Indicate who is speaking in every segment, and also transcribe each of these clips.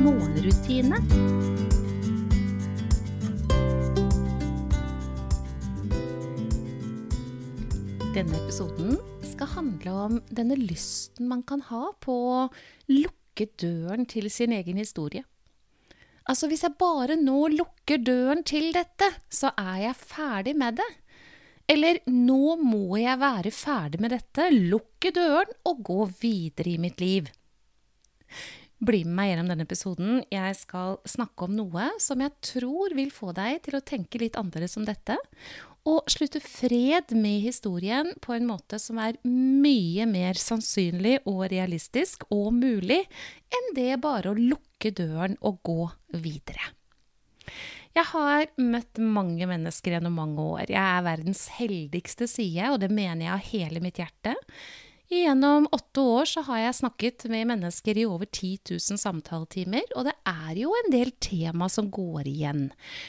Speaker 1: morgenrutine. Denne episoden skal handle om denne lysten man kan ha på å lukke døren til sin egen historie. Altså, hvis jeg bare nå lukker døren til dette, så er jeg ferdig med det. Eller nå må jeg være ferdig med dette, lukke døren og gå videre i mitt liv. Bli med meg gjennom denne episoden. Jeg skal snakke om noe som jeg tror vil få deg til å tenke litt annerledes om dette, og slutte fred med historien på en måte som er mye mer sannsynlig og realistisk og mulig enn det bare å lukke døren og gå videre. Jeg har møtt mange mennesker gjennom mange år. Jeg er verdens heldigste side, og det mener jeg av hele mitt hjerte. Gjennom åtte år så har jeg snakket med mennesker i over 10 000 samtaletimer, og det er jo en del tema som går igjen.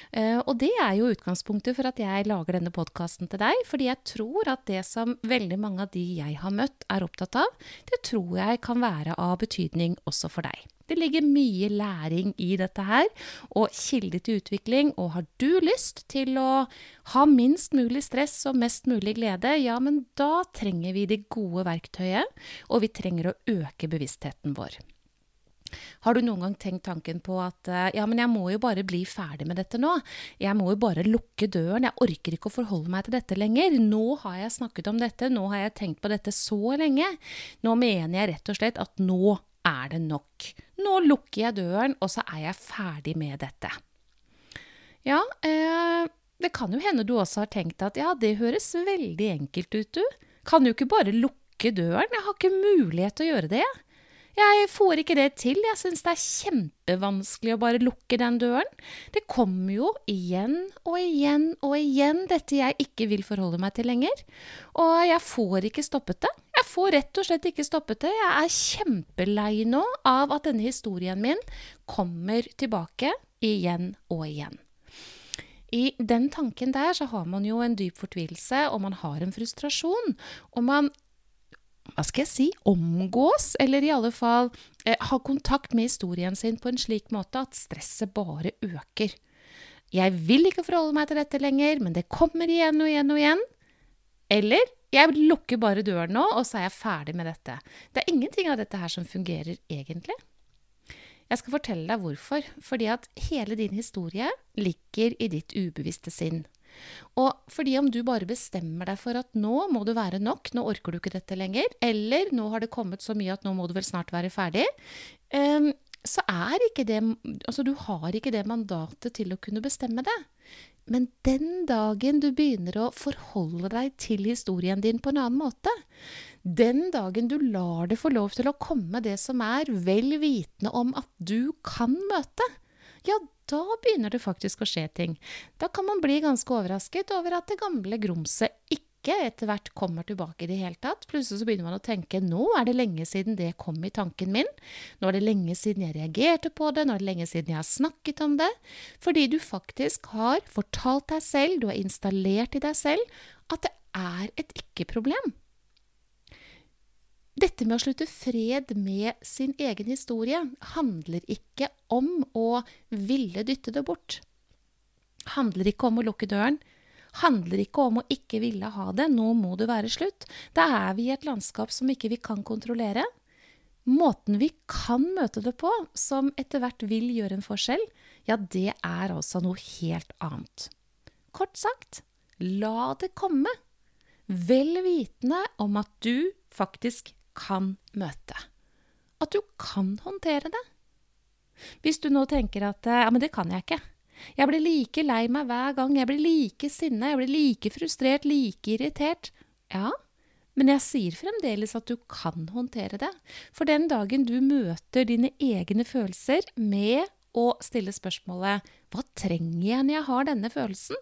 Speaker 1: Uh, og det er jo utgangspunktet for at jeg lager denne podkasten til deg, fordi jeg tror at det som veldig mange av de jeg har møtt er opptatt av, det tror jeg kan være av betydning også for deg. Det ligger mye læring i dette her, og kilde til utvikling. Og har du lyst til å ha minst mulig stress og mest mulig glede, ja, men da trenger vi det gode verktøyet, og vi trenger å øke bevisstheten vår. Har du noen gang tenkt tanken på at ja, men jeg må jo bare bli ferdig med dette nå. Jeg må jo bare lukke døren. Jeg orker ikke å forholde meg til dette lenger. Nå har jeg snakket om dette, nå har jeg tenkt på dette så lenge. Nå mener jeg rett og slett at nå er det nok. Nå lukker jeg døren, og så er jeg ferdig med dette. Ja, eh, det kan jo hende du også har tenkt at ja, det høres veldig enkelt ut, du. Kan jo ikke bare lukke døren, jeg har ikke mulighet til å gjøre det. Jeg får ikke det til. Jeg syns det er kjempevanskelig å bare lukke den døren. Det kommer jo igjen og igjen og igjen dette jeg ikke vil forholde meg til lenger. Og jeg får ikke stoppet det. Jeg får rett og slett ikke stoppet det. Jeg er kjempelei nå av at denne historien min kommer tilbake igjen og igjen. I den tanken der så har man jo en dyp fortvilelse, og man har en frustrasjon. Og man hva skal jeg si, omgås, eller i alle fall eh, ha kontakt med historien sin på en slik måte at stresset bare øker. Jeg vil ikke forholde meg til dette lenger, men det kommer igjen og igjen og igjen. Eller jeg lukker bare døren nå, og så er jeg ferdig med dette. Det er ingenting av dette her som fungerer egentlig. Jeg skal fortelle deg hvorfor. Fordi at hele din historie ligger i ditt ubevisste sinn. Og fordi om du bare bestemmer deg for at nå må du være nok, nå orker du ikke dette lenger, eller nå har det kommet så mye at nå må du vel snart være ferdig, um, så er ikke det Altså, du har ikke det mandatet til å kunne bestemme det. Men den dagen du begynner å forholde deg til historien din på en annen måte, den dagen du lar det få lov til å komme det som er, vel vitende om at du kan møte, ja, da begynner det faktisk å skje ting. Da kan man bli ganske overrasket over at det gamle grumset ikke etter hvert kommer tilbake i det hele tatt. Plutselig så begynner man å tenke nå er det lenge siden det kom i tanken min. Nå er det lenge siden jeg reagerte på det, nå er det lenge siden jeg har snakket om det. Fordi du faktisk har fortalt deg selv, du har installert i deg selv, at det er et ikke-problem. Dette med å slutte fred med sin egen historie handler ikke om å ville dytte det bort. Handler ikke om å lukke døren. Handler ikke om å ikke ville ha det. Nå må det være slutt. Da er vi i et landskap som ikke vi kan kontrollere. Måten vi kan møte det på, som etter hvert vil gjøre en forskjell, ja, det er altså noe helt annet. Kort sagt, la det komme. Vel vitende om at du faktisk kan møte. At du kan håndtere det. Hvis du nå tenker at ja, men det kan jeg ikke. Jeg blir like lei meg hver gang, jeg blir like sinna, jeg blir like frustrert, like irritert. Ja, men jeg sier fremdeles at du kan håndtere det. For den dagen du møter dine egne følelser med å stille spørsmålet hva trenger jeg når jeg har denne følelsen?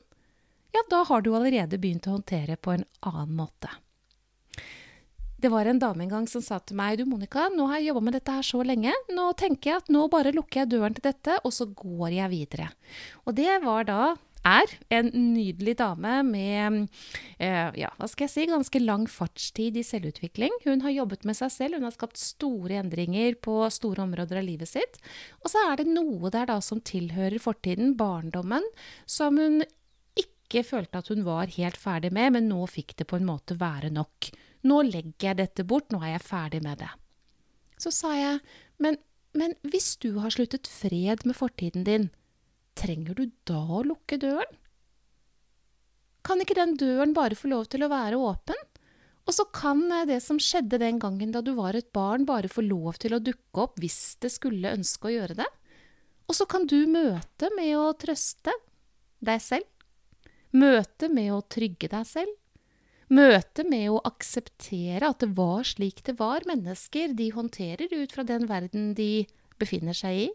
Speaker 1: Ja, da har du allerede begynt å håndtere på en annen måte. Det var en dame en gang som sa til meg du Monica, nå har jeg jobba med dette her så lenge. Nå tenker jeg at nå bare lukker jeg døren til dette, og så går jeg videre. Og det var da er en nydelig dame med eh, ja, hva skal jeg si, ganske lang fartstid i selvutvikling. Hun har jobbet med seg selv, hun har skapt store endringer på store områder av livet sitt. Og så er det noe der da som tilhører fortiden, barndommen, som hun ikke følte at hun var helt ferdig med, men nå fikk det på en måte være nok. Nå legger jeg dette bort, nå er jeg ferdig med det. Så sa jeg, men, men hvis du har sluttet fred med fortiden din, trenger du da å lukke døren? Kan ikke den døren bare få lov til å være åpen? Og så kan eh, det som skjedde den gangen da du var et barn, bare få lov til å dukke opp hvis det skulle ønske å gjøre det. Og så kan du møte med å trøste deg selv. Møte med å trygge deg selv. Møtet med å akseptere at det var slik det var. Mennesker de håndterer ut fra den verden de befinner seg i.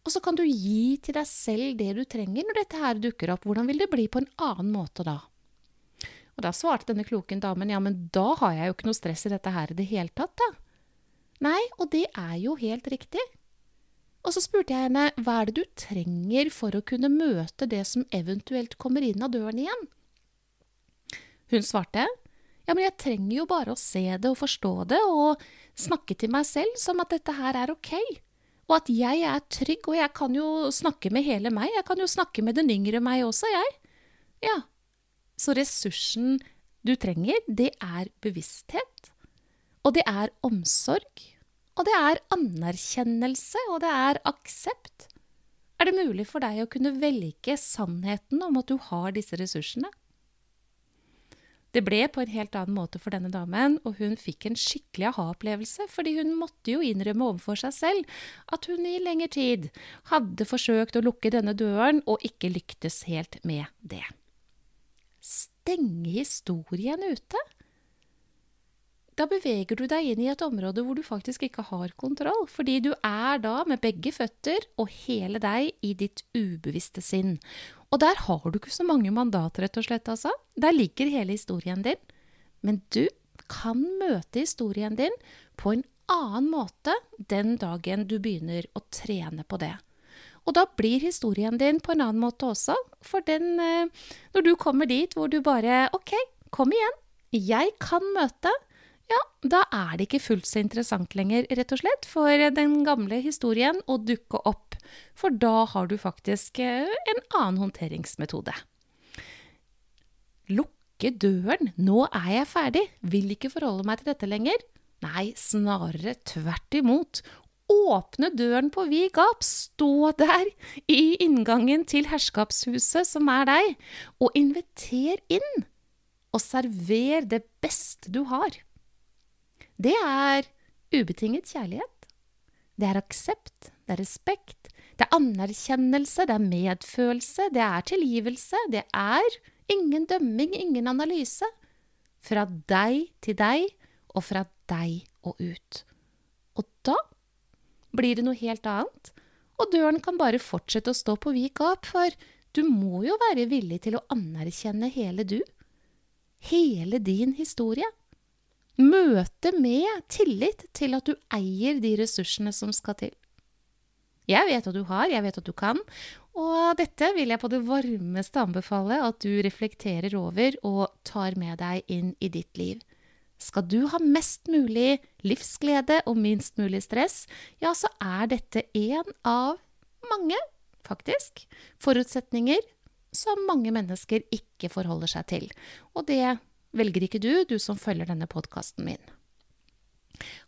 Speaker 1: Og så kan du gi til deg selv det du trenger når dette her dukker opp. Hvordan vil det bli på en annen måte da? Og da svarte denne kloke damen ja, men da har jeg jo ikke noe stress i dette her i det hele tatt, da. Nei, og det er jo helt riktig. Og så spurte jeg henne hva er det du trenger for å kunne møte det som eventuelt kommer inn av døren igjen? Hun svarte, ja, men jeg trenger jo bare å se det og forstå det og snakke til meg selv som at dette her er ok, og at jeg er trygg, og jeg kan jo snakke med hele meg, jeg kan jo snakke med den yngre meg også, jeg. Ja, så ressursen du trenger, det er bevissthet, og det er omsorg, og det er anerkjennelse, og det er aksept. Er det mulig for deg å kunne velge sannheten om at du har disse ressursene? Det ble på en helt annen måte for denne damen, og hun fikk en skikkelig aha-opplevelse, fordi hun måtte jo innrømme overfor seg selv at hun i lengre tid hadde forsøkt å lukke denne døren og ikke lyktes helt med det. Stenge historien ute? Da beveger du deg inn i et område hvor du faktisk ikke har kontroll, fordi du er da med begge føtter og hele deg i ditt ubevisste sinn. Og der har du ikke så mange mandater, rett og slett, altså. Der ligger hele historien din. Men du kan møte historien din på en annen måte den dagen du begynner å trene på det. Og da blir historien din på en annen måte også, for den eh, Når du kommer dit hvor du bare OK, kom igjen. Jeg kan møte ja, da er det ikke fullt så interessant lenger, rett og slett, for den gamle historien å dukke opp. For da har du faktisk eh, en annen håndteringsmetode. Lukke døren, nå er jeg ferdig, vil ikke forholde meg til dette lenger. Nei, snarere tvert imot. Åpne døren på vid gap, stå der i inngangen til herskapshuset som er deg, og inviter inn. Og server det beste du har. Det er ubetinget kjærlighet. Det er aksept, det er respekt, det er anerkjennelse, det er medfølelse, det er tilgivelse, det er ingen dømming, ingen analyse. Fra deg til deg, og fra deg og ut. Og da blir det noe helt annet, og døren kan bare fortsette å stå på vid gap, for du må jo være villig til å anerkjenne hele du. Hele din historie. Møte med tillit til at du eier de ressursene som skal til. Jeg vet at du har, jeg vet at du kan, og dette vil jeg på det varmeste anbefale at du reflekterer over og tar med deg inn i ditt liv. Skal du ha mest mulig livsglede og minst mulig stress, ja, så er dette en av mange, faktisk, forutsetninger som mange mennesker ikke forholder seg til. Og det velger ikke du, du som følger denne podkasten min.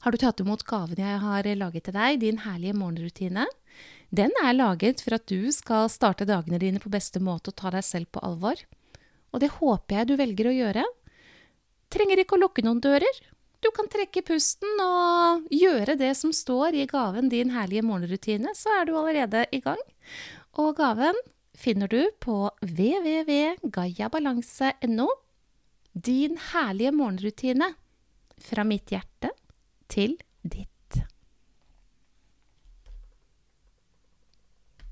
Speaker 1: Har du tatt imot gaven jeg har laget til deg, din herlige morgenrutine? Den er laget for at du skal starte dagene dine på beste måte og ta deg selv på alvor. Og det håper jeg du velger å gjøre. Trenger ikke å lukke noen dører. Du kan trekke pusten og gjøre det som står i gaven Din herlige morgenrutine, så er du allerede i gang. Og gaven finner du på www.gayabalanse.no din herlige morgenrutine fra mitt hjerte til